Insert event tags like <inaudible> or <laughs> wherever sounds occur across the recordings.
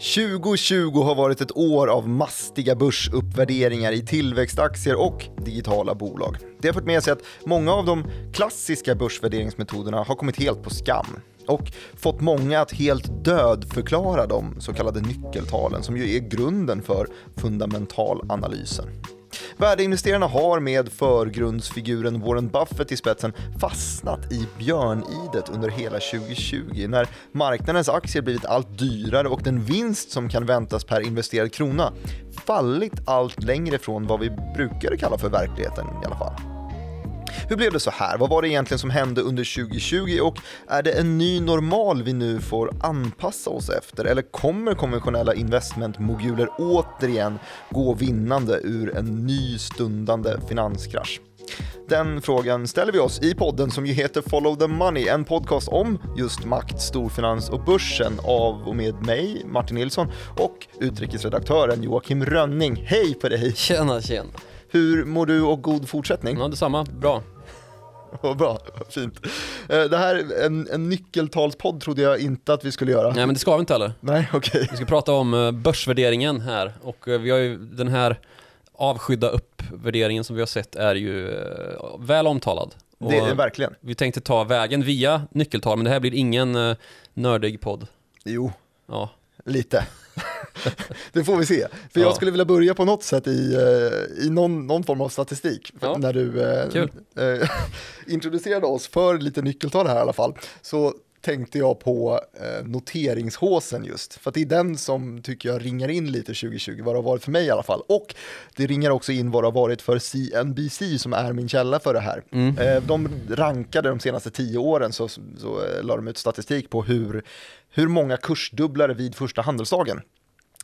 2020 har varit ett år av mastiga börsuppvärderingar i tillväxtaktier och digitala bolag. Det har fått med sig att många av de klassiska börsvärderingsmetoderna har kommit helt på skam och fått många att helt dödförklara de så kallade nyckeltalen som ju är grunden för fundamentalanalysen. Värdeinvesterarna har med förgrundsfiguren Warren Buffett i spetsen fastnat i björnidet under hela 2020 när marknadens aktier blivit allt dyrare och den vinst som kan väntas per investerad krona fallit allt längre från vad vi brukar kalla för verkligheten i alla fall. Hur blev det så här? Vad var det egentligen som hände under 2020 och är det en ny normal vi nu får anpassa oss efter eller kommer konventionella investmentmoguler återigen gå vinnande ur en ny stundande finanskrasch? Den frågan ställer vi oss i podden som ju heter Follow the Money, en podcast om just makt, storfinans och börsen av och med mig, Martin Nilsson, och utrikesredaktören Joakim Rönning. Hej på dig! Tjena, tjena! Hur mår du och god fortsättning? Ja, detsamma. Bra. <laughs> Vad bra, fint. Eh, det här är en, en nyckeltalspodd trodde jag inte att vi skulle göra. Nej, men det ska vi inte heller. Nej, okej. Okay. Vi ska prata om eh, börsvärderingen här och eh, vi har ju den här avskydda uppvärderingen som vi har sett är ju väl omtalad. Och det är verkligen. Vi tänkte ta vägen via nyckeltal, men det här blir ingen nördig podd. Jo, ja. lite. <laughs> det får vi se. För ja. jag skulle vilja börja på något sätt i, eh, i någon, någon form av statistik. Ja. När du eh, <laughs> <laughs> introducerade oss för lite nyckeltal här i alla fall. Så tänkte jag på eh, noteringshåsen just. För att det är den som tycker jag ringar in lite 2020, vad det har varit för mig i alla fall. Och det ringar också in vad det har varit för CNBC som är min källa för det här. Mm. Eh, de rankade de senaste tio åren så, så eh, la de ut statistik på hur, hur många kursdubblare vid första handelsdagen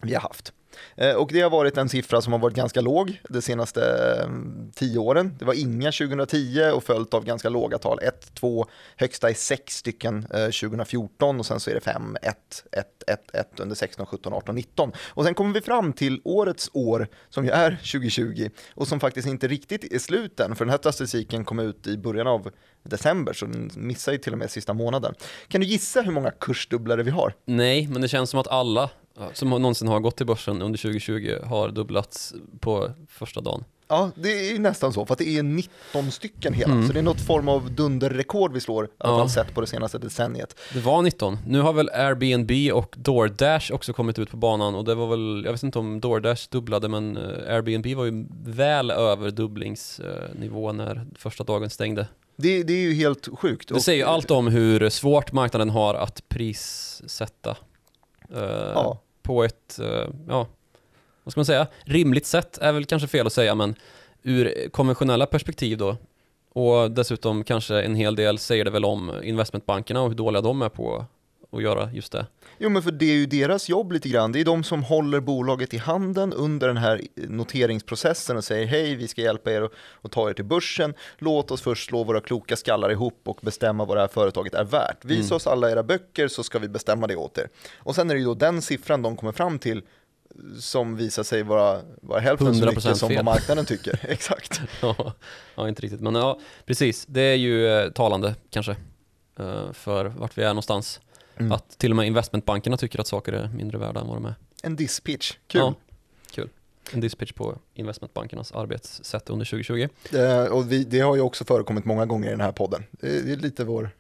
vi har haft. Eh, och det har varit en siffra som har varit ganska låg de senaste eh, tio åren. Det var inga 2010 och följt av ganska låga tal. 1, 2, högsta är 6 stycken eh, 2014 och sen så är det 5, 1, 1, 1, 1 under 16, 17, 18, 19. Och sen kommer vi fram till årets år som ju är 2020 och som faktiskt inte riktigt är sluten för den här statistiken kom ut i början av december så den missar ju till och med sista månaden. Kan du gissa hur många kursdubblare vi har? Nej, men det känns som att alla som någonsin har gått till börsen under 2020 har dubblats på första dagen. Ja, det är nästan så, för att det är 19 stycken hela. Mm. Så det är något form av dunderrekord vi slår, i alla fall sett på det senaste decenniet. Det var 19. Nu har väl Airbnb och DoorDash också kommit ut på banan och det var väl, jag vet inte om DoorDash dubblade, men eh, Airbnb var ju väl över dubblingsnivå när första dagen stängde. Det, det är ju helt sjukt. Det säger ju allt om hur svårt marknaden har att prissätta. Uh, ja på ett, eh, ja, vad ska man säga, rimligt sätt är väl kanske fel att säga, men ur konventionella perspektiv då, och dessutom kanske en hel del säger det väl om investmentbankerna och hur dåliga de är på att göra just det. Jo men för det är ju deras jobb lite grann, det är de som håller bolaget i handen under den här noteringsprocessen och säger hej vi ska hjälpa er att ta er till börsen, låt oss först slå våra kloka skallar ihop och bestämma vad det här företaget är värt. Visa mm. oss alla era böcker så ska vi bestämma det åt er. Och sen är det ju då den siffran de kommer fram till som visar sig vara, vara hälften så mycket som vad marknaden tycker. <laughs> Exakt. <laughs> ja, ja, inte riktigt. Men ja, precis. Det är ju eh, talande kanske eh, för vart vi är någonstans. Mm. Att till och med investmentbankerna tycker att saker är mindre värda än vad de är. En dispitch, kul. Ja, kul. En dispitch på investmentbankernas arbetssätt under 2020. Eh, och vi, det har ju också förekommit många gånger i den här podden. Det är lite vår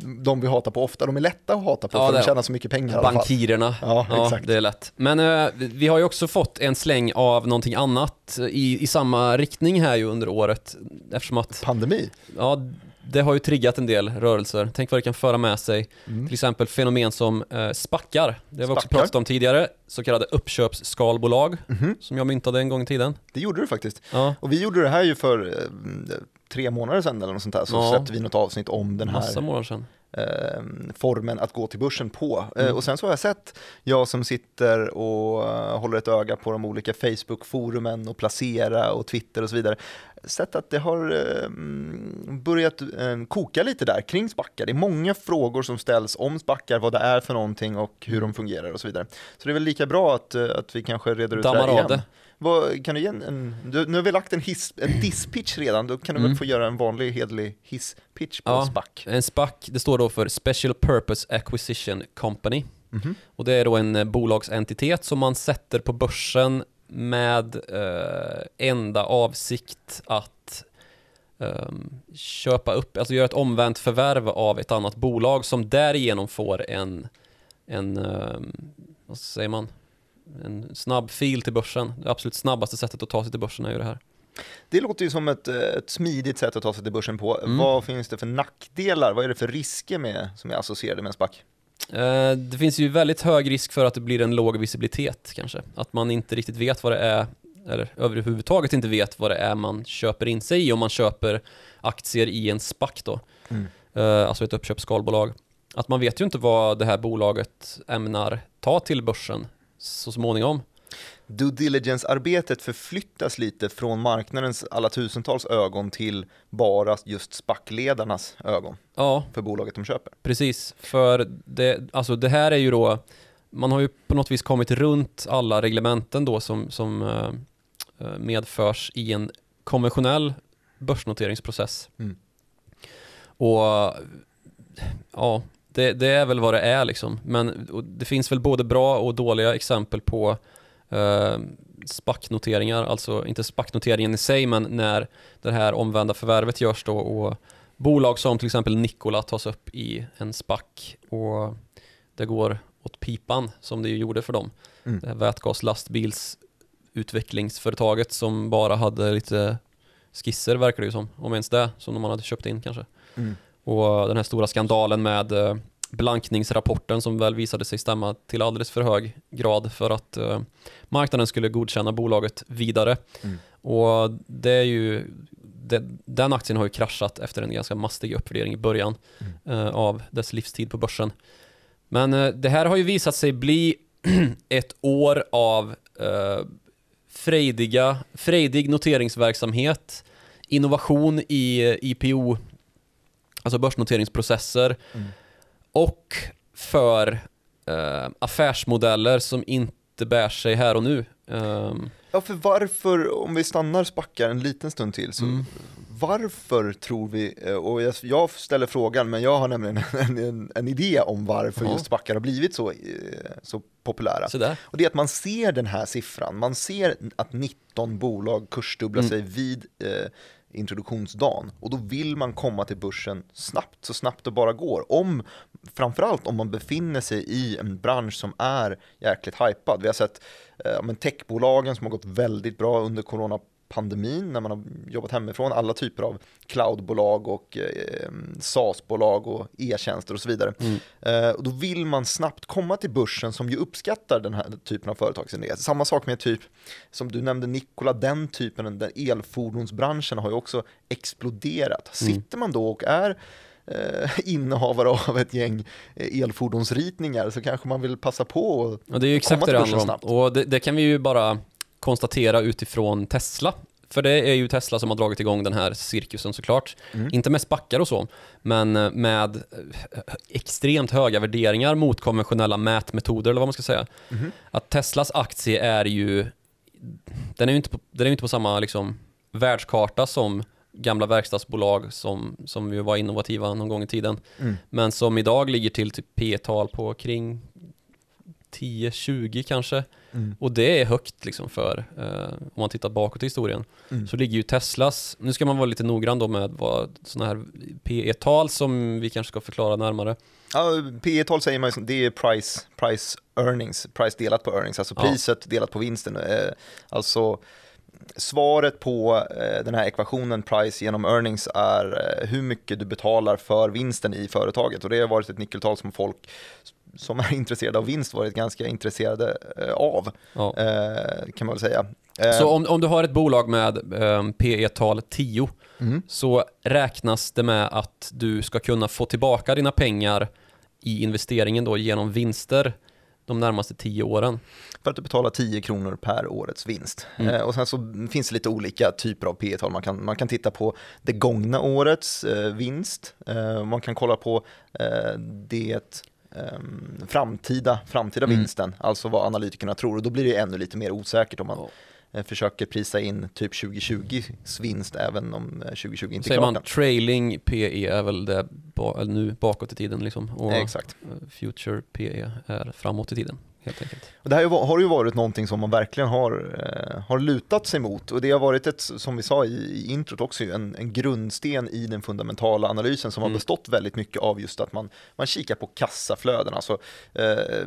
de vi hatar på ofta, de är lätta att hata på ja, för de tjänar så mycket pengar Bankirerna, ja, ja exakt. det är lätt. Men uh, vi har ju också fått en släng av någonting annat i, i samma riktning här ju under året eftersom att Pandemi? Ja, det har ju triggat en del rörelser. Tänk vad det kan föra med sig. Mm. Till exempel fenomen som eh, spackar. Det har vi också pratat om tidigare. Så kallade uppköpsskalbolag mm. som jag myntade en gång i tiden. Det gjorde du faktiskt. Ja. Och vi gjorde det här ju för eh, tre månader sedan eller något sånt där. Så ja. släppte vi något avsnitt om den här. Massa månader sedan eh, formen att gå till börsen på. Eh, mm. och sen så har jag sett, jag som sitter och uh, håller ett öga på de olika Facebook-forumen och Placera och Twitter och så vidare, sett att det har uh, börjat uh, koka lite där kring spackar. Det är många frågor som ställs om spackar, vad det är för någonting och hur de fungerar och så vidare. Så det är väl lika bra att, att vi kanske reder ut Dammar det här igen. Det. Vad, kan du ge en, en du, nu har vi lagt en, hiss, en disspitch redan, då kan du mm. väl få göra en vanlig hedlig hisspitch på ja, SPAC? En SPAC, det står då för Special Purpose Acquisition Company. Mm. Och det är då en bolagsentitet som man sätter på börsen med eh, enda avsikt att eh, köpa upp, alltså göra ett omvänt förvärv av ett annat bolag som därigenom får en, en eh, vad säger man, en snabb fil till börsen. Det absolut snabbaste sättet att ta sig till börsen är ju det här. Det låter ju som ett, ett smidigt sätt att ta sig till börsen på. Mm. Vad finns det för nackdelar? Vad är det för risker med, som är associerade med en SPAC? Eh, det finns ju väldigt hög risk för att det blir en låg visibilitet kanske. Att man inte riktigt vet vad det är, eller överhuvudtaget inte vet vad det är man köper in sig i om man köper aktier i en SPAC då. Mm. Eh, alltså ett uppköpsskalbolag. Att man vet ju inte vad det här bolaget ämnar ta till börsen så småningom due diligence-arbetet förflyttas lite från marknadens alla tusentals ögon till bara just SPAC-ledarnas ögon ja, för bolaget de köper. Precis, för det, alltså det här är ju då, man har ju på något vis kommit runt alla reglementen då som, som uh, medförs i en konventionell börsnoteringsprocess. Mm. Och ja, det, det, är väl vad det är liksom. Men det finns väl både bra och dåliga exempel på eh, SPAC-noteringar, alltså inte SPAC-noteringen i sig, men när det här omvända förvärvet görs då och bolag som till exempel Nikola tas upp i en SPAC och det går åt pipan som det ju gjorde för dem. Mm. Det här vätgaslastbilsutvecklingsföretaget som bara hade lite skisser verkar det ju som, om ens det, som de hade köpt in kanske. Mm. Och den här stora skandalen med eh, blankningsrapporten som väl visade sig stämma till alldeles för hög grad för att uh, marknaden skulle godkänna bolaget vidare. Mm. Och det är ju, det, den aktien har ju kraschat efter en ganska mastig uppvärdering i början mm. uh, av dess livstid på börsen. Men det här har ju visat sig bli <clears throat> ett år av frejdiga, frejdig noteringsverksamhet, innovation i IPO, alltså börsnoteringsprocesser, mm och för eh, affärsmodeller som inte bär sig här och nu. Um, ja, för varför, om vi stannar spackar en liten stund till, så mm. varför tror vi, eh, och jag, jag, ställer frågan, men jag har nämligen <laughs> en, en, en idé om varför ja. just spackar har blivit så, eh, så populära. Så och det är att man ser den här siffran, man ser att 19 bolag kursdubblar mm. sig vid eh, introduktionsdagen och då vill man komma till börsen snabbt, så snabbt det bara går. Om, framförallt om man befinner sig i en bransch som är jäkligt hypad. Vi har sett eh, techbolagen som har gått väldigt bra under corona pandemin när man har jobbat hemifrån, alla typer av cloudbolag och eh, SaaS-bolag och e-tjänster och så vidare. Mm. Eh, och då vill man snabbt komma till börsen som ju uppskattar den här typen av företagsidéer. Samma sak med typ, som du nämnde Nikola, den typen, den elfordonsbranschen har ju också exploderat. Mm. Sitter man då och är eh, innehavare av ett gäng eh, elfordonsritningar så kanske man vill passa på och ja, det är ju exakt det det handlar om. Och det, det kan vi ju bara konstatera utifrån Tesla. För det är ju Tesla som har dragit igång den här cirkusen såklart. Mm. Inte med spackar och så, men med extremt höga värderingar mot konventionella mätmetoder eller vad man ska säga. Mm. Att Teslas aktie är ju, den är ju inte på, den är inte på samma liksom, världskarta som gamla verkstadsbolag som, som ju var innovativa någon gång i tiden. Mm. Men som idag ligger till typ P-tal på kring 10-20 kanske. Mm. Och det är högt liksom för, eh, om man tittar bakåt i historien, mm. så ligger ju Teslas, nu ska man vara lite noggrann då med vad sådana här PE-tal som vi kanske ska förklara närmare. Ja, PE-tal säger man ju, det är price, price earnings, price delat på earnings, alltså priset ja. delat på vinsten. Eh, alltså svaret på eh, den här ekvationen price genom earnings är eh, hur mycket du betalar för vinsten i företaget och det har varit ett nyckeltal som folk som är <laughs> intresserade av vinst varit ganska intresserade eh, av, ja. Eh, kan man väl säga. Eh, så om, om du har ett bolag med PE-tal 10 mm. så räknas det med att du ska kunna få tillbaka dina pengar i investeringen då genom vinster de närmaste 10 åren. För att du betalar 10 kronor per årets vinst. Mm. Eh, och sen så finns det lite olika typer av P tal. Man kan, man kan titta på det gångna årets eh, vinst. Eh, man kan kolla på det um, framtida, framtida mm. vinsten, alltså vad analytikerna tror. Och då blir det ännu lite mer osäkert om man, oh. eh, försöker prisa in typ 2020s vinst även om 2020 inte Säger är klart man trailing PE är väl det ba, nu bakåt i tiden liksom. Och Exakt. future PE är framåt i tiden helt enkelt. Och det här har ju varit någonting som man verkligen har, eh, har lutat sig mot och det har varit ett, som vi sa i, i introt också, en, en grundsten i den fundamentala analysen som mm. har bestått väldigt mycket av just att man, man kikar på kassaflöden. Alltså, eh,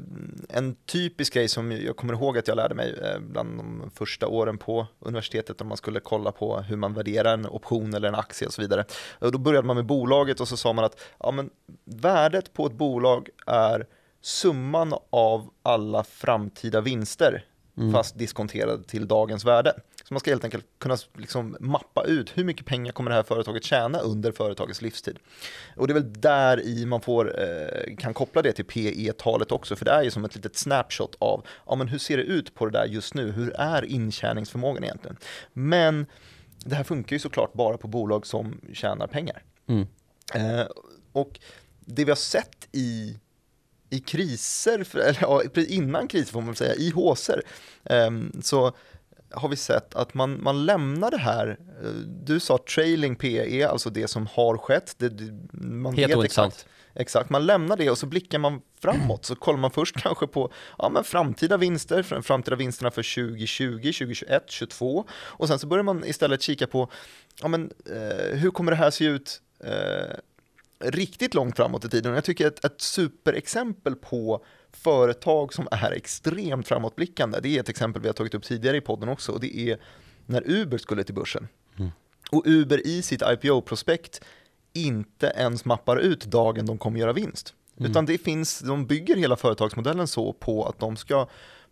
en typisk grej som jag kommer ihåg att jag lärde mig eh, bland de första åren på universitetet om man skulle kolla på hur man värderar en option eller en aktie och så vidare. Och då började man med bolaget och så sa man att ja, men värdet på ett bolag är summan av alla framtida vinster mm. fast diskonterade till dagens värde. Så man ska helt enkelt kunna liksom mappa ut hur mycket pengar kommer det här företaget tjäna under företagets livstid. Och det är väl där i man får, eh, kan koppla det till PE-talet också, för det är ju som ett litet snapshot av ja, men hur ser det ut på det där just nu, hur är intjäningsförmågan egentligen? Men det här funkar ju såklart bara på bolag som tjänar pengar. Mm. Eh, och det vi har sett i i kriser, eller ja, innan kriser får man säga, i HSer, ehm, så har vi sett att man, man lämnar det här, du sa trailing PE, alltså det som har skett. Det, man Helt vet exakt, exakt, man lämnar det och så blickar man framåt. Så kollar man först kanske på ja, men framtida vinster, framtida vinsterna för 2020, 2021, 2022 och sen så börjar man istället kika på ja, men, eh, hur kommer det här se ut? Eh, riktigt långt framåt i tiden. Jag tycker ett, ett superexempel på företag som är extremt framåtblickande, det är ett exempel vi har tagit upp tidigare i podden också, och det är när Uber skulle till börsen. Mm. Och Uber i sitt IPO-prospekt inte ens mappar ut dagen de kommer göra vinst. Mm. Utan det finns, de bygger hela företagsmodellen så på att de ska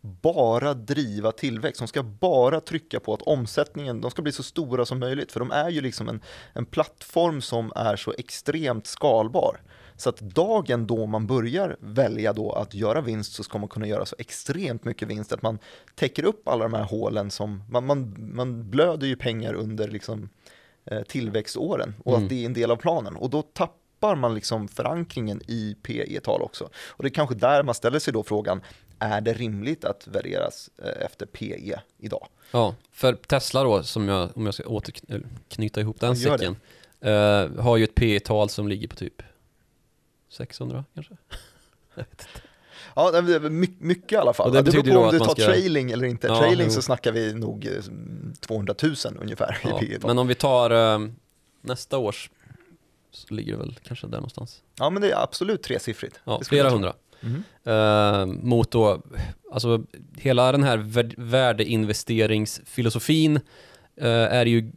bara driva tillväxt, de ska bara trycka på att omsättningen, de ska bli så stora som möjligt, för de är ju liksom en, en plattform som är så extremt skalbar. Så att dagen då man börjar välja då att göra vinst så ska man kunna göra så extremt mycket vinst att man täcker upp alla de här hålen som, man, man, man blöder ju pengar under liksom, eh, tillväxtåren och mm. att det är en del av planen och då tappar man liksom förankringen i PE-tal också. Och det är kanske där man ställer sig då frågan, är det rimligt att värderas eh, efter PE idag? Ja, för Tesla då, som jag, om jag ska återknyta ihop den säcken, uh, har ju ett PE-tal som ligger på typ 600 kanske? <laughs> Ja, mycket i alla fall. Och det, det beror på om du tar ska... trailing eller inte. Ja, trailing jo. så snackar vi nog 200 eh, 000 ungefär ja, i PE. Men om vi tar uh, nästa års så ligger det väl kanske där någonstans. Ja, men det är absolut tresiffrigt. Ja, flera hundra. Mm. Uh, mot då, alltså hela den här värdeinvesteringsfilosofin uh, är ju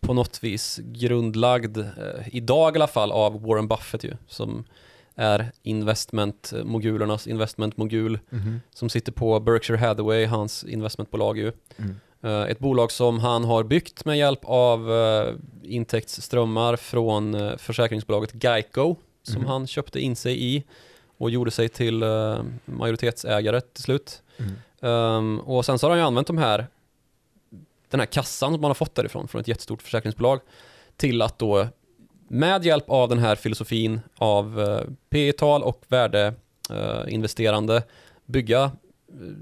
på något vis grundlagd, uh, idag i alla fall, av Warren Buffett ju, som är investmentmogulernas investmentmogul, mm. som sitter på Berkshire Hathaway, hans investmentbolag ju. Mm. Ett bolag som han har byggt med hjälp av intäktsströmmar från försäkringsbolaget Geico, som mm. han köpte in sig i och gjorde sig till uh, majoritetsägare till slut. Mm. Um, och sen så har han ju använt de här, den här kassan som man har fått därifrån, från ett jättestort försäkringsbolag, till att då med hjälp av den här filosofin av uh, P tal och värdeinvesterande uh, bygga uh,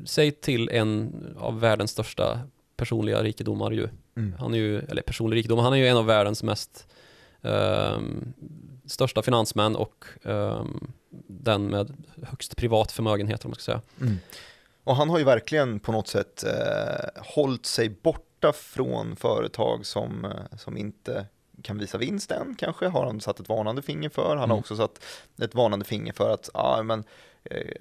sig till en av världens största personliga rikedomar ju. Mm. Han är ju, eller personlig rikedom, han är ju en av världens mest um, största finansmän och um, den med högst privat förmögenhet om man ska säga. Mm. Och han har ju verkligen på något sätt eh, hållit sig borta från företag som, eh, som inte kan visa vinst än kanske, har han satt ett varnande finger för. Han mm. har också satt ett varnande finger för att, ja men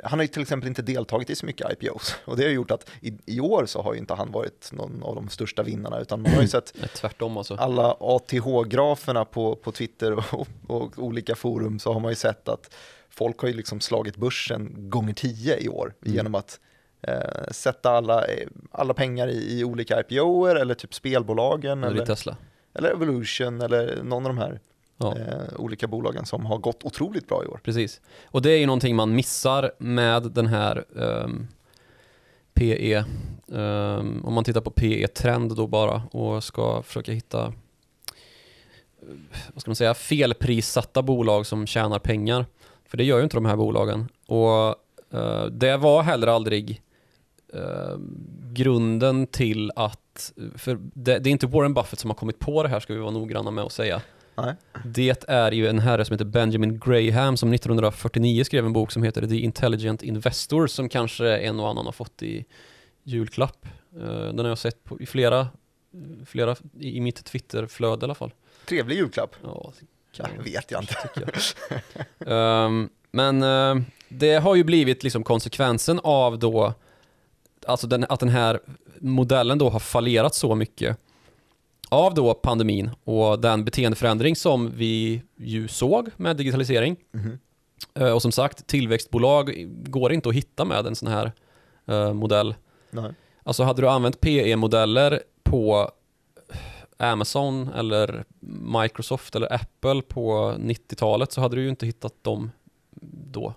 han har ju till exempel inte deltagit i så mycket IPOs <laughs> och det har gjort att i, i år så har ju inte han varit någon av de största vinnarna utan man har ju <clears throat> sett tvärtom alltså. alla ATH-graferna på, på Twitter och, <laughs> och, och, olika forum så har man ju sett att folk har ju liksom slagit börsen gånger tio i år mm. genom att eh, sätta alla, eh, alla pengar i, i olika IPOer eller typ spelbolagen. Eller, eller Tesla. Eller Evolution eller någon av de här ja. eh, olika bolagen som har gått otroligt bra i år. Precis. Och det är ju någonting man missar med den här um, PE. Um, om man tittar på PE-trend då bara och ska försöka hitta vad ska man säga, felprissatta bolag som tjänar pengar för det gör ju inte de här bolagen. Och uh, det var heller aldrig eh, grunden till att, för det, det, är inte Warren Buffett som har kommit på det här ska vi vara noggranna med att säga. Nej. Det är ju en herre som heter Benjamin Graham som 1949 skrev en bok som heter The Intelligent Investor som kanske en och annan har fått i julklapp. Eh, den har jag sett på, i flera, flera i mitt Twitterflöde i alla fall. Trevlig julklapp. Ja, kan jag vet jag inte. Jag. um, men uh, det har ju blivit liksom konsekvensen av då alltså den, att den här modellen då har fallerat så mycket av då pandemin och den beteendeförändring som vi ju såg med digitalisering. Mm. Och som sagt, tillväxtbolag går inte att hitta med en sån här uh, modell. Nej. Alltså hade du använt PE-modeller på Amazon eller Microsoft eller Apple på 90-talet så hade du ju inte hittat dem då.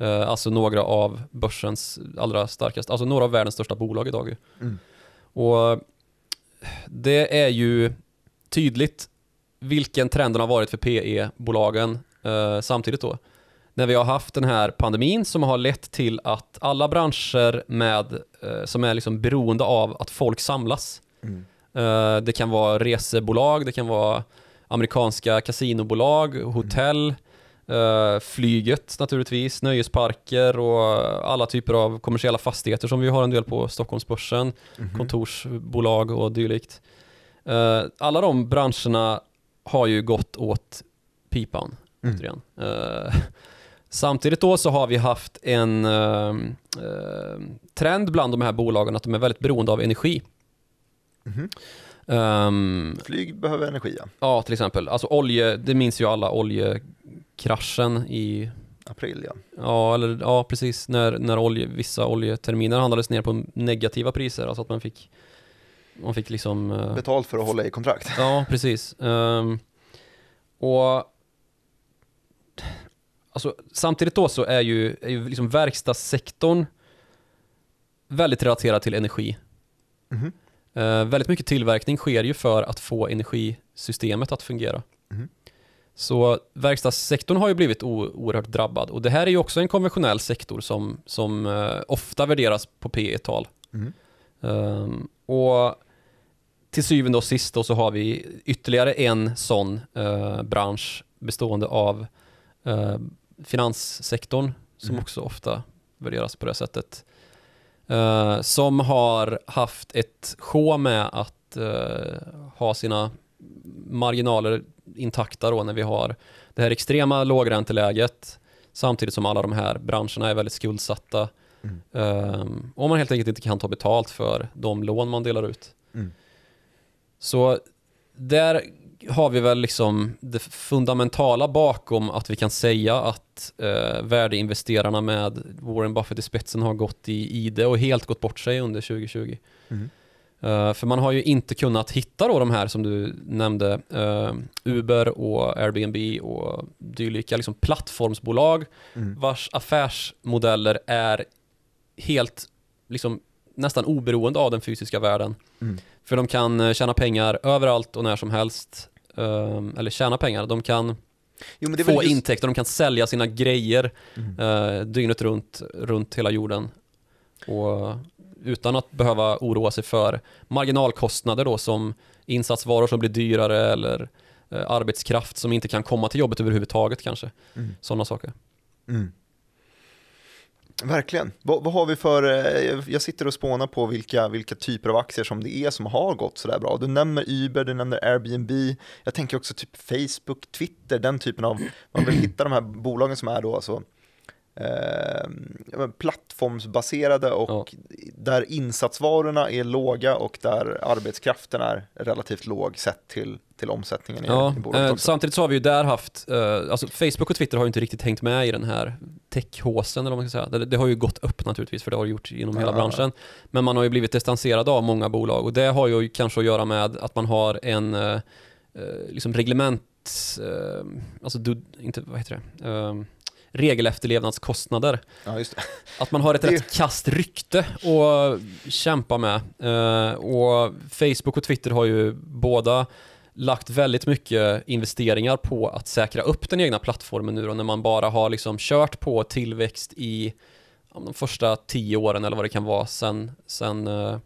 Uh, alltså några av börsens allra starkaste, alltså några av världens största bolag idag. Mm. Och det är ju tydligt vilken trenden har varit för PE-bolagen uh, samtidigt då. När vi har haft den här pandemin som har lett till att alla branscher med, uh, som är liksom beroende av att folk samlas. Mm. det kan vara resebolag, det kan vara amerikanska kasinobolag, hotell, Uh, flyget naturligtvis, nöjesparker och alla typer av kommersiella fastigheter som vi har en del på Stockholmsbörsen, mm -hmm. kontorsbolag och dylikt. Uh, alla de branscherna har ju gått åt pipan. Mm. Uh, <laughs> samtidigt då så har vi haft en trend bland de här bolagen att de är väldigt beroende av energi. Mm -hmm. Um, Flyg behöver energi ja. Ja, till exempel. Alltså olje, det minns ju alla oljekraschen i april ja. Ja, eller, ja precis. När, när olje, vissa oljeterminer handlades ner på negativa priser. Alltså att man fick, man fick liksom... Uh, Betalt för att hålla i kontrakt. Ja, precis. Um, och alltså, samtidigt då så är ju, är ju liksom verkstadssektorn väldigt relaterad till energi. Mm -hmm. Uh, väldigt mycket tillverkning sker ju för att få energisystemet att fungera. Mm. Så verkstadssektorn har ju blivit oerhört drabbad och det här är ju också en konventionell sektor som, som uh, ofta värderas på P tal mm. um, och till syvende och sist då så har vi ytterligare en sån uh, bransch bestående av finanssektorn som mm. också ofta värderas på det sättet. Uh, som har haft ett sjå med att uh, ha sina marginaler intakta då när vi har det här extrema lågränteläget samtidigt som alla de här branscherna är väldigt skuldsatta mm. uh, och man helt enkelt inte kan ta betalt för de lån man delar ut. Mm. Så där har vi väl liksom det fundamentala bakom att vi kan säga att eh, värdeinvesterarna med Warren Buffett i spetsen har gått i ide och helt gått bort sig under 2020. Mm. Uh, för man har ju inte kunnat hitta då de här som du nämnde, uh, Uber och Airbnb och dylika liksom plattformsbolag mm. vars affärsmodeller är helt liksom nästan oberoende av den fysiska världen. Mm. För de kan eh, tjäna pengar överallt och när som helst. Um, eller tjäna pengar. De kan jo, få just... intäkter, de kan sälja sina grejer mm. uh, dygnet runt, runt hela jorden. Och utan att behöva oroa sig för marginalkostnader då som insatsvaror som blir dyrare eller uh, arbetskraft som inte kan komma till jobbet överhuvudtaget kanske. Mm. Sådana saker. Mm. Verkligen. Vad, vad, har vi för, eh, jag sitter och spånar på vilka, vilka typer av aktier som det är som har gått sådär bra. Du nämner Uber, du nämner Airbnb, jag tänker också typ Facebook, Twitter, den typen av, man vill hitta de här bolagen som är då alltså eh, plattformsbaserade och ja. där insatsvarorna är låga och där arbetskraften är relativt låg sett till, till omsättningen ja, i, i bolaget. Eh, samtidigt så har vi ju där haft, eh, alltså Facebook och Twitter har ju inte riktigt hängt med i den här techhåsen eller vad man ska säga. Det, det, har ju gått upp naturligtvis för det har det gjort inom ja. hela branschen. Men man har ju blivit distanserad av många bolag och det har ju kanske att göra med att man har en eh, eh liksom reglement, eh, alltså du, inte, vad heter det? Regelefterlevnadskostnader. Ja, att man har ett rätt kast rykte att kämpa med. Uh, och Facebook och Twitter har ju båda lagt väldigt mycket investeringar på att säkra upp den egna plattformen nu då, när man bara har liksom kört på tillväxt i de första tio åren eller vad det kan vara sen, sen uh,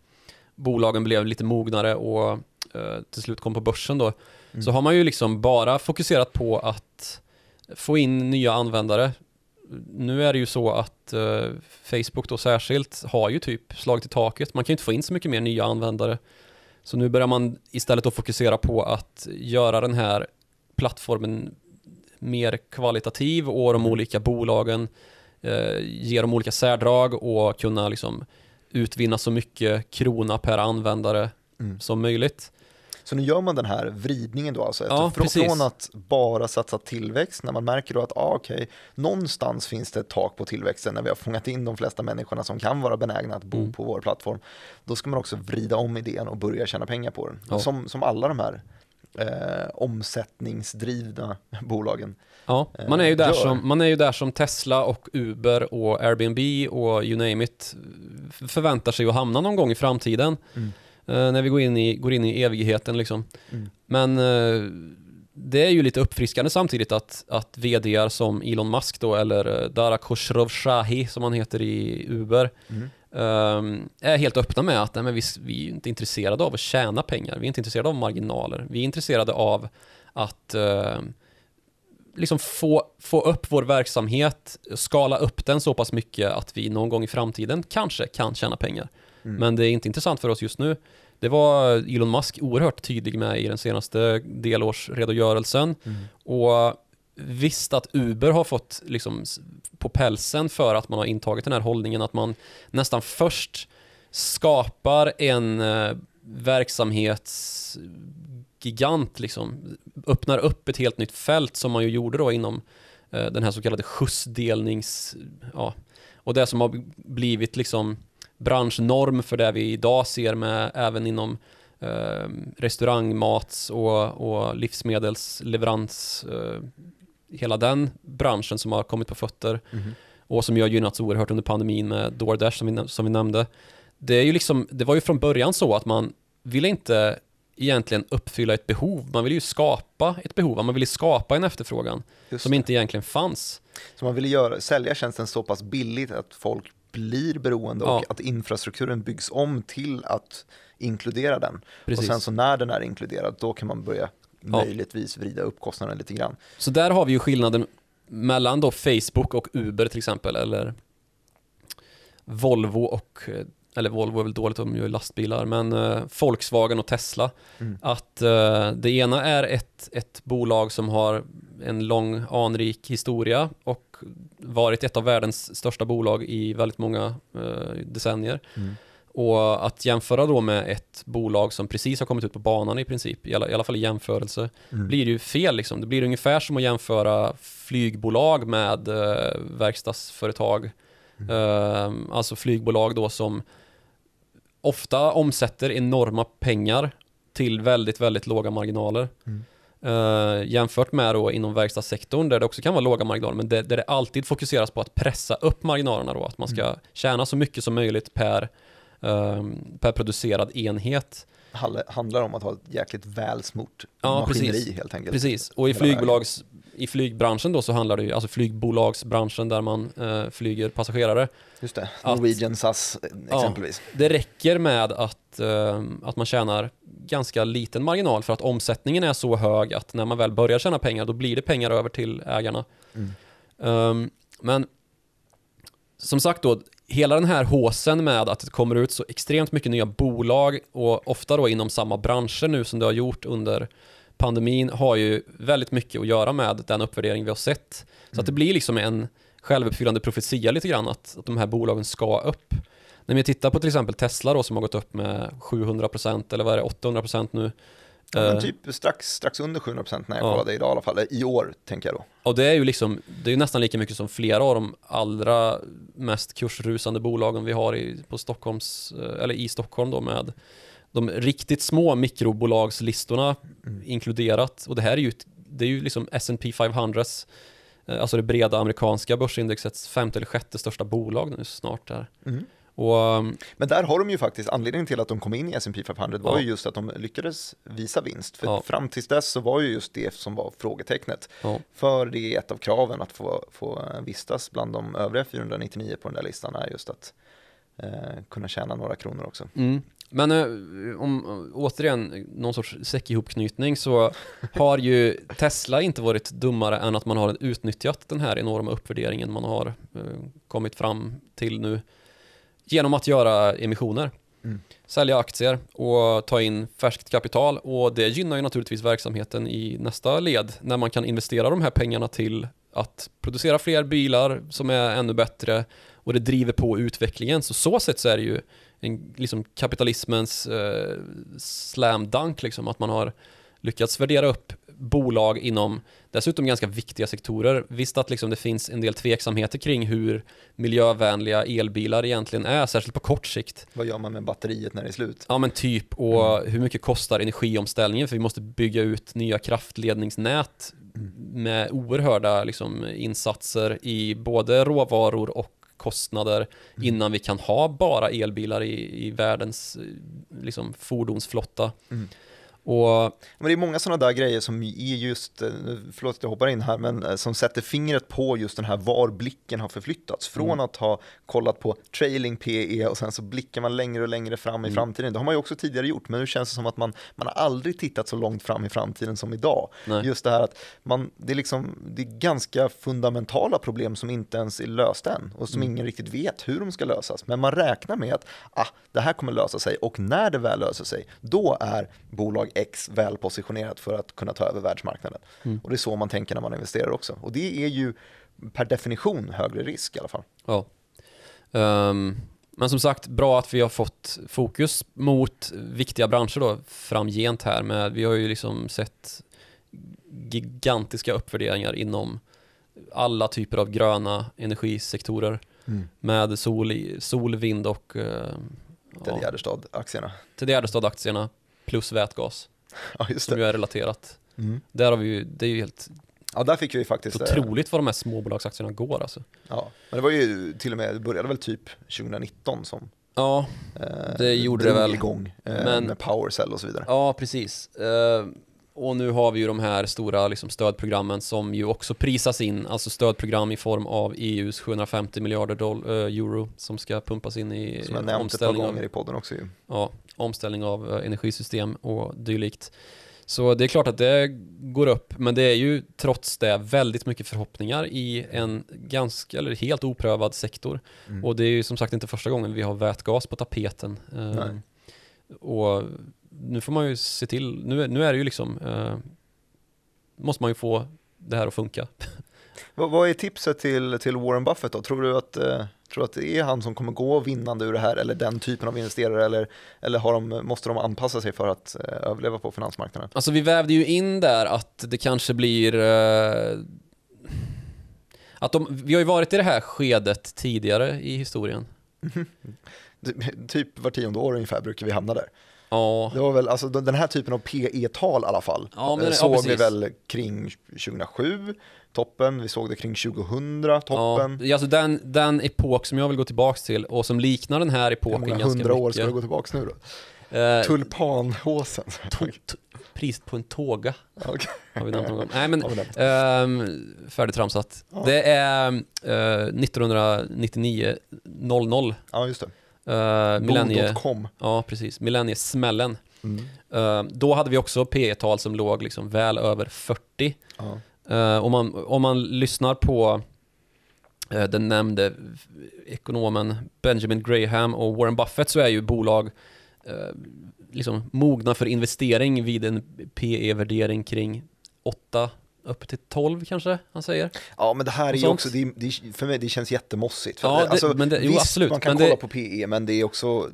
bolagen blev lite mognare och uh, till slut kom på börsen då, mm. så har man ju liksom bara fokuserat på att få in nya användare. Nu är det ju så att uh, Facebook då särskilt har ju typ slagit i taket. Man kan ju inte få in så mycket mer nya användare. Så nu börjar man istället att fokusera på att göra den här plattformen mer kvalitativ och de olika bolagen eh, ge dem olika särdrag och kunna liksom utvinna så mycket krona per användare mm. som möjligt. Så nu gör man den här vridningen då alltså, ja, från, från, att bara satsa tillväxt, när man märker då att ah, okay, någonstans finns det ett tak på tillväxten när vi har fångat in de flesta människorna som kan vara benägna att bo mm. på vår plattform. Då ska man också vrida om idén och börja tjäna pengar på den. Ja. Som, som alla de här eh, omsättningsdrivna <laughs> bolagen. Ja, man är, ju där som, man är ju där som Tesla och Uber och Airbnb och you name it förväntar sig att hamna någon gång i framtiden. Mm. Eh, när vi går in i, går in i evigheten liksom. Mm. Men eh, det är ju lite uppfriskande samtidigt att, att vd som Elon Musk då, eller eh, Dara Khosrowshahi som han heter i Uber, mm. Um, är helt öppna med att nej, men vi, vi är inte intresserade av att tjäna pengar. Vi är inte intresserade av marginaler. Vi är intresserade av att uh, liksom få, få upp vår verksamhet, skala upp den så pass mycket att vi någon gång i framtiden kanske kan tjäna pengar. Mm. Men det är inte intressant för oss just nu. Det var Elon Musk oerhört tydlig med i den senaste delårsredogörelsen. Mm. Och visst att Uber har fått liksom på pälsen för att man har intagit den här hållningen att man nästan först skapar en eh, verksamhetsgigant liksom, öppnar upp ett helt nytt fält som man ju gjorde då inom eh, den här så kallade skjutsdelnings, ja, och det som har blivit liksom branschnorm för det vi idag ser med även inom eh, restaurangmats och, och livsmedelsleverans eh, hela den branschen som har kommit på fötter mm. och som ju har gynnats oerhört under pandemin med DoorDash som vi, som vi nämnde. Det, är ju liksom, det var ju från början så att man ville inte egentligen uppfylla ett behov. Man ville ju skapa ett behov, man ville skapa en efterfrågan som inte egentligen fanns. Så man ville göra, sälja tjänsten så pass billigt att folk blir beroende ja. och att infrastrukturen byggs om till att inkludera den. Precis. Och sen så när den är inkluderad, då kan man börja möjligtvis vrida upp kostnaden lite grann. Så där har vi ju skillnaden mellan då Facebook och Uber till exempel, eller Volvo och, eller Volvo är väl dåligt om de gör lastbilar, men eh, Volkswagen och Tesla. Mm. Att eh, det ena är ett, ett bolag som har en lång anrik historia och varit ett av världens största bolag i väldigt många eh, decennier. Mm. Och att jämföra då med ett bolag som precis har kommit ut på banan i princip, i alla, i alla fall i jämförelse, mm. blir ju fel liksom. Det blir ungefär som att jämföra flygbolag med eh, verkstadsföretag. Mm. Eh, alltså flygbolag då som ofta omsätter enorma pengar till väldigt, väldigt låga marginaler. Mm. Uh, jämfört med då inom verkstadssektorn där det också kan vara låga marginaler men det, där det alltid fokuseras på att pressa upp marginalerna då, att man ska mm. tjäna så mycket som möjligt per um, per producerad enhet. Handlar om att ha ett jäkligt välsmort ja, maskineri precis. helt enkelt. Precis, och i, flygbolags, i flygbranschen då så handlar det ju, alltså flygbolagsbranschen där man uh, flyger passagerare. Just det, Norwegian, SAS exempelvis. Ja, det räcker med att, uh, att man tjänar ganska liten marginal för att omsättningen är så hög att när man väl börjar tjäna pengar då blir det pengar över till ägarna. Mm. Um, men som sagt då, hela den här håsen med att det kommer ut så extremt mycket nya bolag och ofta då inom samma branscher nu som det har gjort under pandemin har ju väldigt mycket att göra med den uppvärdering vi har sett. Så mm. att det mm. blir liksom en självuppfyllande profetia lite grann att, att de här bolagen ska upp. När vi tittar på till exempel Tesla då som har gått upp med 700% eller vad är det, 800% nu Ja, men eh. typ strax, strax under 700% när jag ja. kollade idag i alla fall, i år tänker jag då. Och det är ju liksom, det är nästan lika mycket som flera av de allra mest kursrusande bolagen vi har i, på Stockholms, eh, eller i Stockholm då med de riktigt små mikrobolagslistorna mm. inkluderat. Och det här är ju, det är ju liksom S&P 500 eh, alltså det breda amerikanska börsindexets femte eller sjätte största bolag nu snart här. Mm. Och, um, Men där har de ju faktiskt, anledningen till att de kom in i S&P 500 var Ja. ju just att de lyckades visa vinst. För Ja. fram tills dess så var ju just det som var frågetecknet. ja, För det är ett av kraven att få, få vistas bland de övriga 499 på den där listan är just att eh, kunna tjäna några kronor också. Mm. Men eh, om, återigen, någon sorts säckihopknytning så har ju <laughs> Tesla inte varit dummare än att man har utnyttjat den här enorma uppvärderingen man har eh, kommit fram till nu genom att göra emissioner. Mm. Sälja aktier och ta in färskt kapital och det gynnar ju naturligtvis verksamheten i nästa led när man kan investera de här pengarna till att producera fler bilar som är ännu bättre och det driver på utvecklingen. Så så sätt så är det ju en, liksom kapitalismens eh, slam dunk, liksom, att man har lyckats värdera upp bolag inom dessutom ganska viktiga sektorer. Visst att liksom det finns en del tveksamheter kring hur miljövänliga elbilar egentligen är, särskilt på kort sikt. Vad gör man med batteriet när det är slut? Ja men typ, och hur mycket kostar energiomställningen? För vi måste bygga ut nya kraftledningsnät med oerhörda liksom, insatser i både råvaror och kostnader innan vi kan ha bara elbilar i, i världens liksom, fordonsflotta. Mm. Och Men det är många sådana där grejer som är just, eh, förlåt att jag hoppar in här, men eh, som sätter fingret på just den här var blicken har förflyttats. Från Mm. att ha kollat på trailing PE och sen så blickar man längre och längre fram i Mm. framtiden. Det har man ju också tidigare gjort, men nu känns det som att man, man har aldrig tittat så långt fram i framtiden som idag. nej. Just det här att man, det, är liksom, det är ganska fundamentala problem som inte ens är lösta än och som Mm. ingen riktigt vet hur de ska lösas. Men man räknar med att ah, det här kommer lösa sig och när det väl löser sig, då är bolag X väl positionerat för att kunna ta över världsmarknaden. Mm. Och det är så man tänker när man investerar också. Och det är ju per definition högre risk i alla fall. Ja. Ehm, men som sagt, bra att vi har fått fokus mot viktiga branscher då framgent här med, vi har ju liksom sett gigantiska uppvärderingar inom alla typer av gröna energisektorer med sol, sol vind och eh, Ted Gärdestad-aktierna. Ted Gärdestad-aktierna plus vätgas <laughs> Ja, just som det. ju är relaterat. Mm. Där har vi ju, det är ju helt Ja, där fick vi faktiskt... eh, otroligt vad de här småbolagsaktierna går alltså. Ja, men det var ju till och med, det började väl typ 2019 som Ja, eh, Det gjorde det väl. igång eh, Men- med PowerCell och så vidare. Ja, precis. Eh, och nu har vi ju de här stora liksom, stödprogrammen som ju också prisas in, alltså stödprogram i form av EUs 750 miljarder doll, eh, euro som ska pumpas in i Som jag nämnt ett par omställning av, gånger i podden också ju. ja, omställning av eh, energisystem och dylikt. Så det är klart att det går upp, men det är ju trots det väldigt mycket förhoppningar i en ganska, eller helt oprövad sektor. Mm. Och det är ju som sagt inte första gången vi har vätgas på tapeten. Eh, Nej. Och nu får man ju se till, nu, är- nu är det ju liksom, eh, måste man ju få det här att funka. <laughs> Vad, vad är tipset till, till Warren Buffett då? Tror du, att, eh, tror att det är han som kommer gå vinnande ur det här eller den typen av investerare eller, eller har de, måste de anpassa sig för att eh, överleva på finansmarknaden? Alltså vi vävde ju in där att det kanske blir eh, att de, vi har ju varit i det här skedet tidigare i historien. Ty- <laughs> Typ var tionde år ungefär brukar vi hamna där. Ja, Det var väl, alltså den här typen av PE-tal i alla fall, Ja, men eh, det- ja, såg vi väl kring 2007, toppen, vi såg det kring 2000, toppen. ja alltså den, den epok som jag vill gå tillbaks till och som liknar den här Hur epoken många ganska hundra år mycket. ska du gå tillbaka nu då? Eh, Tulpanhåsen. <laughs> priset på en tåga Okej. har vi nämnt någon gång. Nej men. Ehm, färdigtramsat. Ja. Det är uh, 1999 00 Ja, just det. Uh, millennie, Bo.com. ja precis, millenniesmällen. Mm. Uh, då hade vi också P tal som låg liksom väl över 40. Ja. Uh, om, man, om man lyssnar på den nämnde ekonomen Benjamin Graham och Warren Buffett så är ju bolag liksom mogna för investering vid en PE-värdering kring 8 upp till 12 kanske han säger. Ja, men det här är ju också, det, det, för mig det känns jättemossigt. För Ja, det, alltså, men det- jo, visst, absolut, man kan men kolla på PE, men det är också,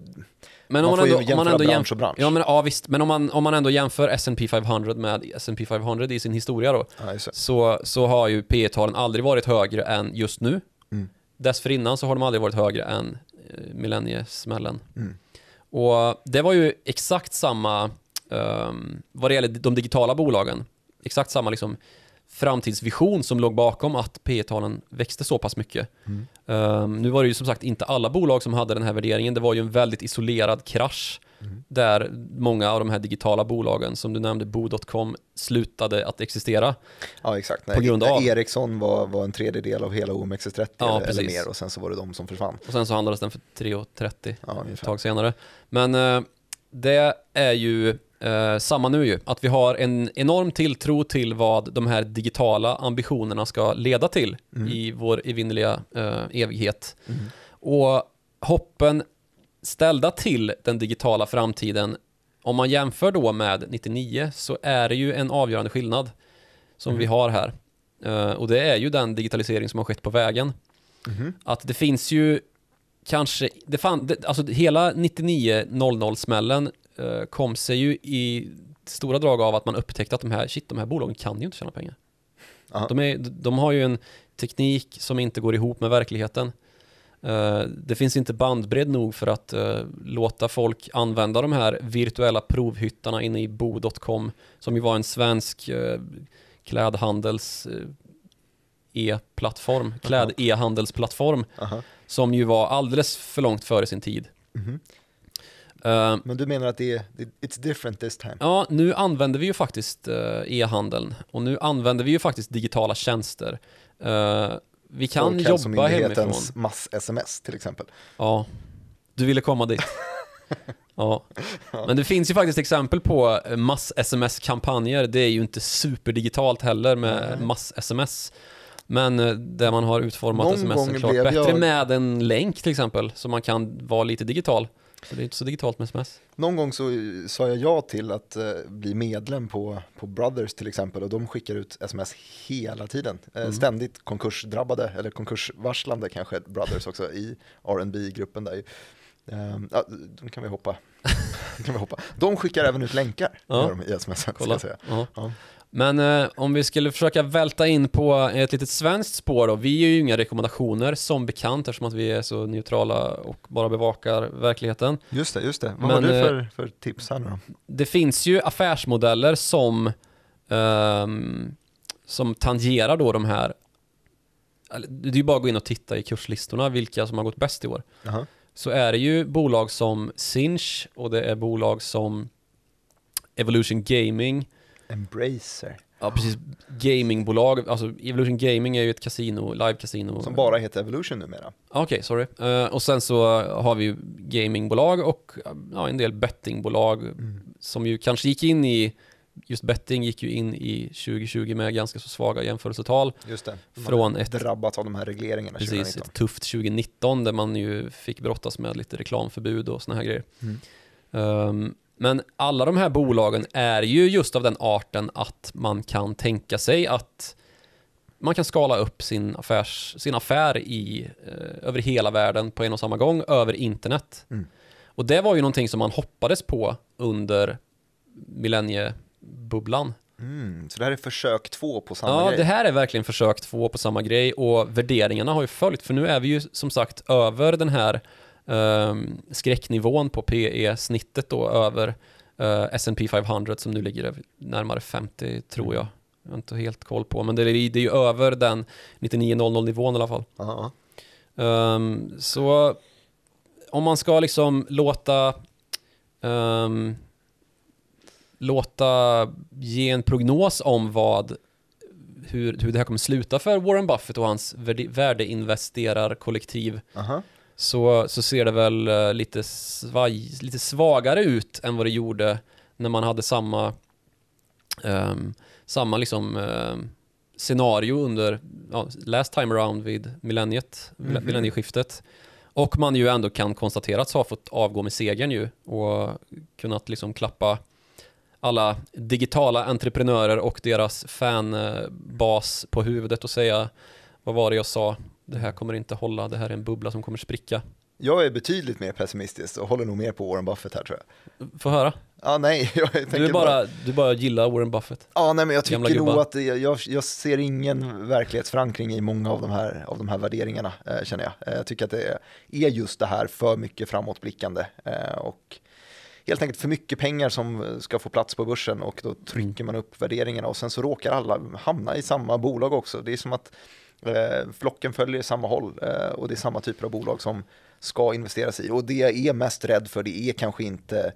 Men man om får man ju ändå, om man jämföra ändå bransch jämför, och bransch. ja, men, ja visst, men om man, om man ändå jämför S&P 500 med S&P 500 i sin historia då, ja, så, så har ju P talen aldrig varit högre än just nu. Mm. Dessförinnan så har de aldrig varit högre än eh, millenniesmällen. Mm. Och det var ju exakt samma, um, vad det gäller de digitala bolagen, exakt samma liksom framtidsvision som låg bakom att P talen växte så pass mycket. Mm. Um, nu var det ju som sagt inte alla bolag som hade den här värderingen. Det var ju en väldigt isolerad krasch mm. där många av de här digitala bolagen som du nämnde, Bo.com, slutade att existera. Ja, exakt. På grund av... Ericsson var, var en tredjedel av hela OMXS30 ja, eller, eller, mer och sen så var det de som försvann. Och sen så handlades den för 3,30 ja, ett tag senare. Men uh, det är ju eh, samma nu ju, att vi har en enorm tilltro till vad de här digitala ambitionerna ska leda till mm. i vår evinnerliga eh, evighet. Mm. Och hoppen ställda till den digitala framtiden, om man jämför då med 99 så är det ju en avgörande skillnad som mm. vi har här. Uh, och det är ju den digitalisering som har skett på vägen. Mm. Att det finns ju kanske, det fan, det, alltså hela 99-00-smällen uh, kom sig ju i stora drag av att man upptäckte att de här, shit, de här bolagen kan ju inte tjäna pengar. De, är, de har ju en teknik som inte går ihop med verkligheten. Uh, det finns inte bandbredd nog för att uh, låta folk använda de här virtuella provhyttarna inne i bo.com som ju var en svensk klädhandels e-plattform, kläd-e-handelsplattform som ju var alldeles för långt före sin tid. Mm -hmm. Uh, Men du menar att det är it's different this time? Ja, nu använder vi ju faktiskt uh, e-handeln och nu använder vi ju faktiskt digitala tjänster. Uh, vi kan jobba hemifrån. mass-sms till exempel. Ja, du ville komma dit. ja. Men det finns ju faktiskt exempel på mass-sms-kampanjer. Det är ju inte superdigitalt heller med mass-sms. Men eh, där man har utformat Någon sms klart bättre jag... med en länk till exempel, så man kan vara lite digital. Så det är inte så digitalt med sms. Någon gång så sa jag ja till att uh, bli medlem på, på Brothers till exempel och de skickar ut sms hela tiden. Uh, mm. Ständigt konkursdrabbade, eller konkursvarslande kanske Brothers också i rb gruppen där. Uh, ja, de kan vi hoppa. <laughs> kan vi hoppa. De skickar även ut länkar ja. i sms. Ska jag säga. Ja. Men eh, om vi skulle försöka välta in på ett litet svenskt spår då. Vi ger ju inga rekommendationer som bekant eftersom att vi är så neutrala och bara bevakar verkligheten. Just det, just det. Vad Men, har du för, eh, för tips här nu då? Det finns ju affärsmodeller som, um, som tangerar då de här det är ju bara att gå in och titta i kurslistorna vilka som har gått bäst i år. Uh -huh. Så är det ju bolag som Sinch och det är bolag som Evolution Gaming Embracer. Ja, precis. Gamingbolag, alltså Evolution Gaming är ju ett kasino, live-kasino. Som bara heter Evolution numera. Okej, okay, sorry. Uh, och sen så har vi ju gamingbolag och ja, en del bettingbolag mm. som ju kanske gick in i Just betting gick ju in i 2020 med ganska så svaga jämförelsetal. Just det, man från ett drabbats av de här regleringarna Precis, 2019. ett tufft 2019 där man ju fick brottas med lite reklamförbud och såna här grejer. Mm. Um, men alla de här bolagen är ju just av den arten att man kan tänka sig att man kan skala upp sin, affärs, sin affär i, eh, över hela världen på en och samma gång över internet. Mm. Och det var ju någonting som man hoppades på under millenniebubblan. Mm, så det här är försök två på samma ja, grej? Ja, det här är verkligen försök två på samma grej och värderingarna har ju följt, för nu är vi ju som sagt över den här um, skräcknivån på PE-snittet då över uh, S&P 500 som nu ligger närmare 50 tror jag. Jag har inte helt koll på, men det är, det är ju över den 9900 nivån i alla fall. Uh -huh. um, så om man ska liksom låta um, låta ge en prognos om vad hur, hur det här kommer sluta för Warren Buffett och hans värdeinvesterarkollektiv uh -huh så, så ser det väl uh, lite, svaj, lite svagare ut än vad det gjorde när man hade samma, um, samma liksom, uh, scenario under ja, last time around vid millenniet, mm -hmm. millennieskiftet. Och man ju ändå kan konstatera att SA har fått avgå med segern ju och kunnat liksom klappa alla digitala entreprenörer och deras fanbas på huvudet och säga vad var det jag sa? Det här kommer inte hålla, det här är en bubbla som kommer spricka. Jag är betydligt mer pessimistisk och håller nog mer på Warren Buffett här tror jag. Få höra. Ja, nej, <laughs> jag du, är bara, bara, du bara gillar Warren Buffett. Ja, nej, men jag tycker nog att jag, jag, ser ingen verklighetsförankring i många av de här, av de här värderingarna, eh, känner jag. Eh, jag tycker att det är just det här för mycket framåtblickande eh, och helt enkelt för mycket pengar som ska få plats på börsen och då trycker man upp värderingarna och sen så råkar alla hamna i samma bolag också. Det är som att Eh, flocken följer samma håll eh, och det är samma typer av bolag som ska investeras i. Och det jag är mest rädd för det är kanske inte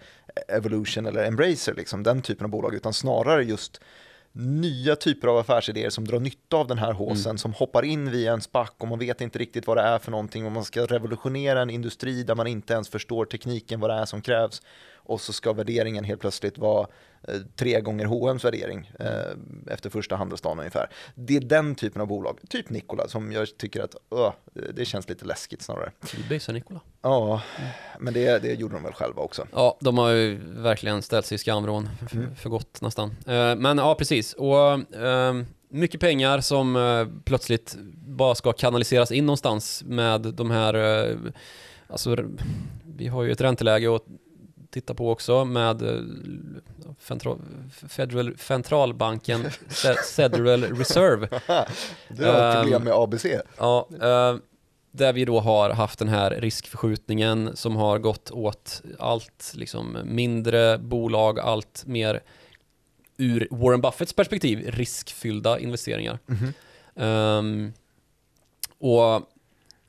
Evolution eller Embracer, liksom, den typen av bolag, utan snarare just nya typer av affärsidéer som drar nytta av den här håsen, mm. som hoppar in via en SPAC och man vet inte riktigt vad det är för någonting, om man ska revolutionera en industri där man inte ens förstår tekniken, vad det är som krävs och så ska värderingen helt plötsligt vara tre gånger H&M's värdering eh, efter första handelsdagen ungefär. Det är den typen av bolag, typ Nikola, som jag tycker att uh, det känns lite läskigt snarare. Böjsa Nikola. Ja, men det, det gjorde de väl själva också. Ja, de har ju verkligen ställt sig i skamvrån för, mm. för gott nästan. Eh, men ja, precis. Och eh, mycket pengar som eh, plötsligt bara ska kanaliseras in någonstans med de här eh, Alltså, vi har ju ett ränteläge och titta på också med eh, Federal, Centralbanken, <laughs> Federal Reserve. <laughs> du har problem med ABC. Ja, eh, där vi då har haft den här riskförskjutningen som har gått åt allt liksom mindre bolag, allt mer ur Warren Buffetts perspektiv riskfyllda investeringar. Mm -hmm. um, och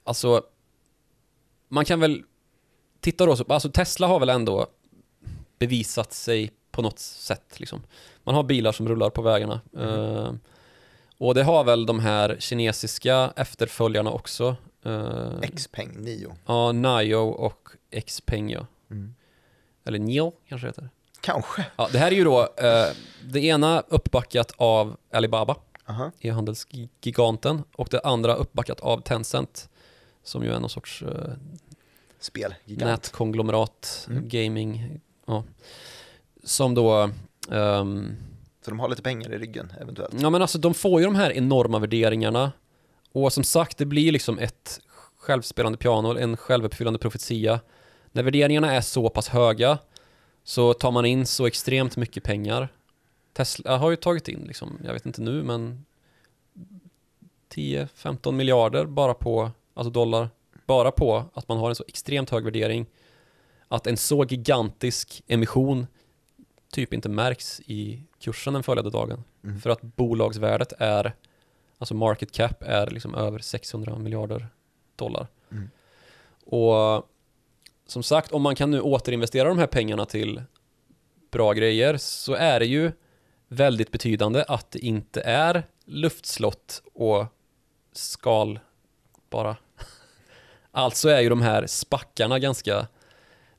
alltså, man kan väl titta då, så, alltså Tesla har väl ändå bevisat sig på något sätt. Liksom. Man har bilar som rullar på vägarna. Mm. Uh, och det har väl de här kinesiska efterföljarna också. Uh, Xpeng, Nio. Ja, Nio och Xpeng ja. Mm. Eller Nio kanske det heter. Kanske. Ja, det här är ju då uh, det ena uppbackat av Alibaba, uh-huh. e-handelsgiganten, och det andra uppbackat av Tencent, som ju är någon sorts spel. Nätkonglomerat, mm. gaming, ja. Som då... Um, så de har lite pengar i ryggen eventuellt? Ja men alltså de får ju de här enorma värderingarna. Och som sagt, det blir liksom ett självspelande piano, en självuppfyllande profetia. När värderingarna är så pass höga så tar man in så extremt mycket pengar. Tesla har ju tagit in, liksom, jag vet inte nu, men 10-15 miljarder bara på, alltså dollar, bara på att man har en så extremt hög värdering att en så gigantisk emission typ inte märks i kursen den följande dagen. Mm. För att bolagsvärdet är, alltså market cap är liksom över 600 miljarder dollar. Mm. Och som sagt, om man kan nu återinvestera de här pengarna till bra grejer så är det ju väldigt betydande att det inte är luftslott och skal bara. <laughs> Alltså är ju de här spackarna ganska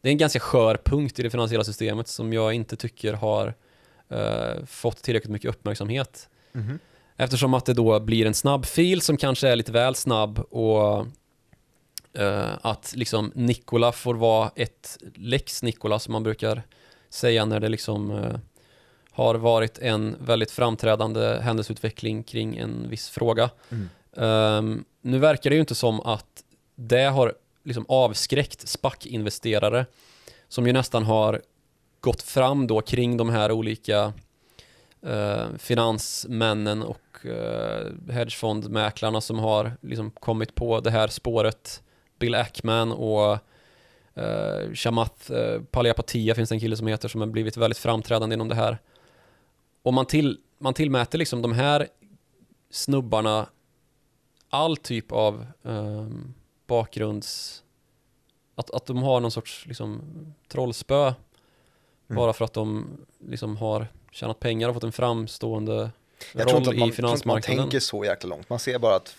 det är en ganska skör punkt i det finansiella systemet som jag inte tycker har uh, fått tillräckligt mycket uppmärksamhet. Mm -hmm. Eftersom att det då blir en snabb fil som kanske är lite väl snabb och uh, att liksom Nikola får vara ett lex Nikola som man brukar säga när det liksom uh, har varit en väldigt framträdande händelseutveckling kring en viss fråga. Mm. Um, nu verkar det ju inte som att det har liksom avskräckt SPAC-investerare som ju nästan har gått fram då kring de här olika eh, finansmännen och eh, hedgefondmäklarna som har liksom kommit på det här spåret. Bill Ackman och eh, Shamath eh, Palihapitiya finns det en kille som heter som har blivit väldigt framträdande inom det här. Och man, till, man tillmäter liksom de här snubbarna all typ av um, bakgrunds... Att, att de har någon sorts liksom, trollspö mm. bara för att de liksom har tjänat pengar och fått en framstående jag roll i finansmarknaden. Jag tror inte man tänker så jäkla långt. Man ser bara att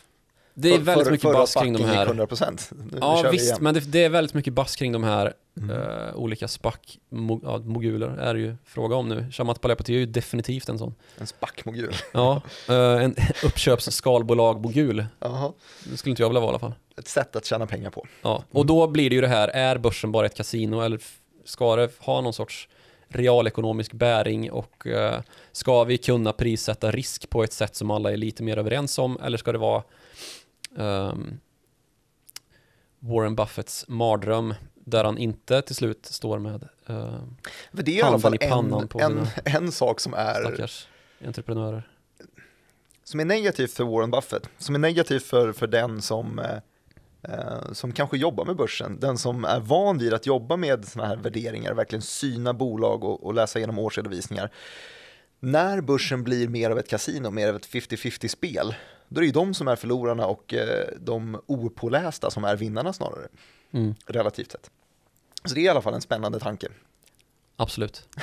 det är väldigt för, mycket bass kring de här. 100%. Nu, ja nu visst, men det, det, är väldigt mycket bass kring de här mm. uh, olika SPAC-moguler är det ju fråga om nu. Shamat Palepati är ju definitivt en sån. En SPAC-mogul? Ja, uh, en <laughs> uppköpsskalbolag-mogul. Det skulle inte jag vilja vara i alla fall. Ett sätt att tjäna pengar på. Ja, mm. och då blir det ju det här, är börsen bara ett kasino eller ska det ha någon sorts realekonomisk bäring och uh, ska vi kunna prissätta risk på ett sätt som alla är lite mer överens om eller ska det vara um, Warren Buffetts mardröm där han inte till slut står med uh, det är i alla fall en, en, <laughs> en sak som är stackars entreprenörer. Som är negativt för Warren Buffett, som är negativt för, för den som eh, eh, som kanske jobbar med börsen, den som är van vid att jobba med sådana här värderingar, verkligen syna bolag och, och läsa igenom årsredovisningar. När börsen blir mer av ett kasino, mer av ett 50-50 spel, då är det ju de som är förlorarna och eh, de opålästa som är vinnarna snarare, Mm. relativt sett. Så det är i alla fall en spännande tanke. Absolut. <laughs>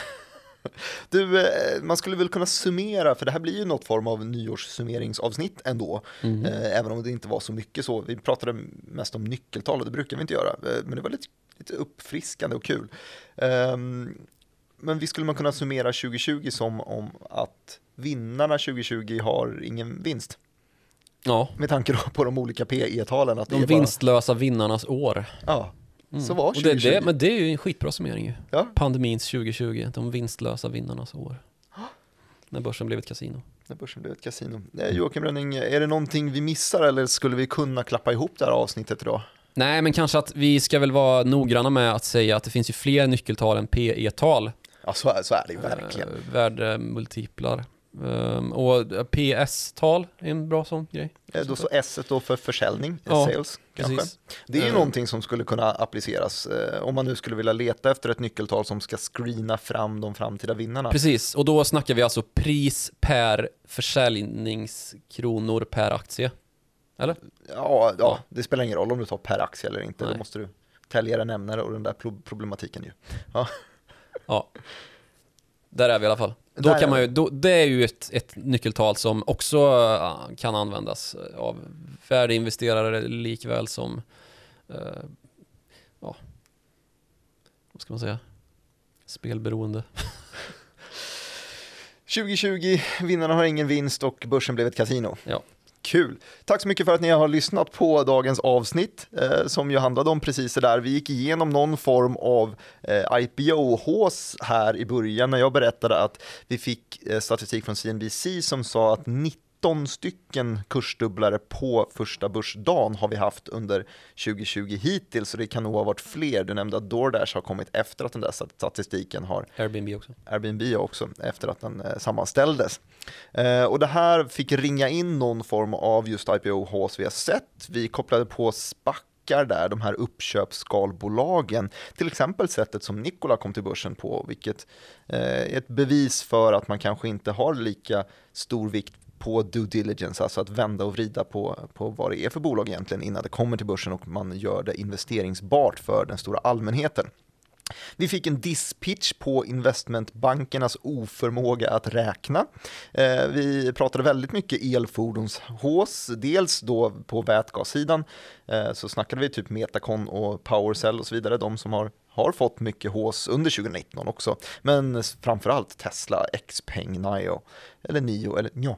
Du, eh, man skulle väl kunna summera, för det här blir ju något form av nyårssummeringsavsnitt ändå, Mm. eh, även om det inte var så mycket så. Vi pratade mest om nyckeltal och det brukar vi inte göra, men det var lite, lite uppfriskande och kul. Ehm, men vi skulle man kunna summera 2020 som om att vinnarna 2020 har ingen vinst, Ja, med tanke på de olika PE-talen. Att det de är bara, vinstlösa vinnarnas år. ja, Mm. så var Och det, 2020. det, men det är ju en skitbra summering ju. Ja. Pandemins 2020, de vinstlösa vinnarnas år. När börsen blev ett kasino. När börsen blev ett kasino. Eh, Joakim Rönning, är det någonting vi missar eller skulle vi kunna klappa ihop det här avsnittet idag? Nej, men kanske att vi ska väl vara noggranna med att säga att det finns ju fler nyckeltal än PE-tal. Ja, så är, så är det ju verkligen. Eh, Värdemultiplar. Um, och PS-tal är en bra sån grej. Eh, Då så S då för försäljning, Ja, sales kanske. Precis. Det är ju Eh. någonting som skulle kunna appliceras eh, om man nu skulle vilja leta efter ett nyckeltal som ska screena fram de framtida vinnarna. Precis, och då snackar vi alltså pris per försäljningskronor per aktie. Eller? Ja, ja, Ja. det spelar ingen roll om du tar per aktie eller inte, då Nej. måste du täljare nämnare och den där pro- problematiken ju. Ja. <laughs> Där är vi i alla fall. Då Där kan man ju, då, det är ju ett, ett nyckeltal som också äh, kan användas av värdeinvesterare likväl som, eh, ja, vad ska man säga, spelberoende. <laughs> 2020, vinnarna har ingen vinst och börsen blev ett kasino. Ja. Kul! Tack så mycket för att ni har lyssnat på dagens avsnitt eh, som ju handlade om precis det där. Vi gick igenom någon form av eh, IPO-hås här i början när jag berättade att vi fick eh, statistik från CNBC som sa att 19 stycken kursdubblare på första börsdagen har vi haft under 2020 hittills, så det kan nog ha varit fler. Du nämnde att DoorDash har kommit efter att den där statistiken har Airbnb också. Airbnb också efter att den eh, sammanställdes. Eh, och det här fick ringa in någon form av just IPO-hås vi har sett. Vi kopplade på SPACar där, de här uppköpsskalbolagen, till exempel sättet som Nikola kom till börsen på, vilket eh, är ett bevis för att man kanske inte har lika stor vikt på due diligence, alltså att vända och vrida på, på vad det är för bolag egentligen innan det kommer till börsen och man gör det investeringsbart för den stora allmänheten. Vi fick en dispitch på investmentbankernas oförmåga att räkna. Eh, vi pratade väldigt mycket elfordonshås, dels då på vätgassidan eh, så snackade vi typ Metacon och Powercell och så vidare, de som har har fått mycket hås under 2019 också, men framförallt Tesla, Xpeng, Nio, eller Nio, eller Nio,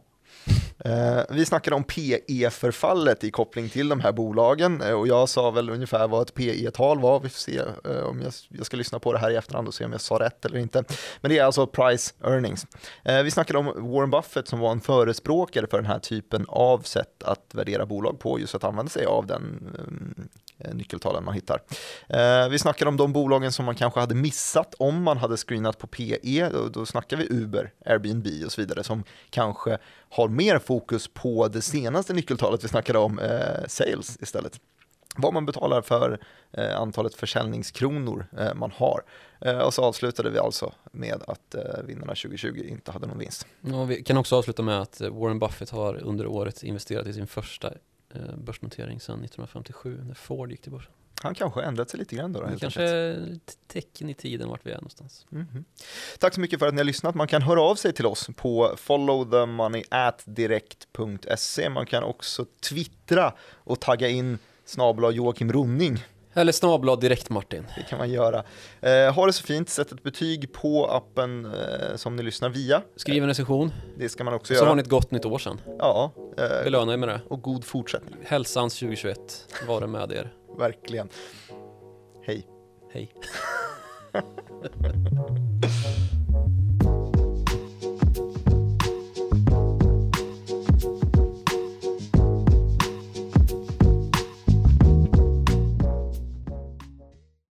Eh, vi snackade om PE-förfallet i koppling till de här bolagen eh, och jag sa väl ungefär vad ett PE-tal var. Vi får se eh, om jag, jag ska lyssna på det här i efterhand och se om jag sa rätt eller inte. Men det är alltså price earnings. Vi snackade om Warren Buffett som var en förespråkare för den här typen av sätt att värdera bolag på, just att använda sig av den nyckeltalen man hittar. Vi snackade om de bolagen som man kanske hade missat om man hade screenat på PE. Då, då snackar vi Uber, Airbnb och så vidare som kanske har mer fokus på det senaste nyckeltalet vi snackade om, eh, sales istället. Vad man betalar för eh, antalet försäljningskronor eh, man har. Eh, och så avslutade vi alltså med att eh, vinnarna 2020 inte hade någon vinst. Ja, vi kan också avsluta med att eh, Warren Buffett har under året investerat i sin första eh, börsnotering sedan 1957 när Ford gick till börsen. Han kanske har ändrat sig lite grann då. Det kanske är ett tecken i tiden vart vi är någonstans. Mhm. Tack så mycket för att ni har lyssnat. Man kan höra av sig till oss på followthemoney@direkt.se. Man kan också twittra och tagga in snabel Joakim Ronning. Eller snabla direkt Martin. Det kan man göra. Eh, ha det så fint, sätt ett betyg på appen eh, som ni lyssnar via. Skriv en recension, Det ska man också så har göra. ni ett gott nytt år sen. Ja, eh, Belöna er med det. och god fortsättning. Hälsans 2021, vare med er. Verkligen. Hej. Hej. <laughs>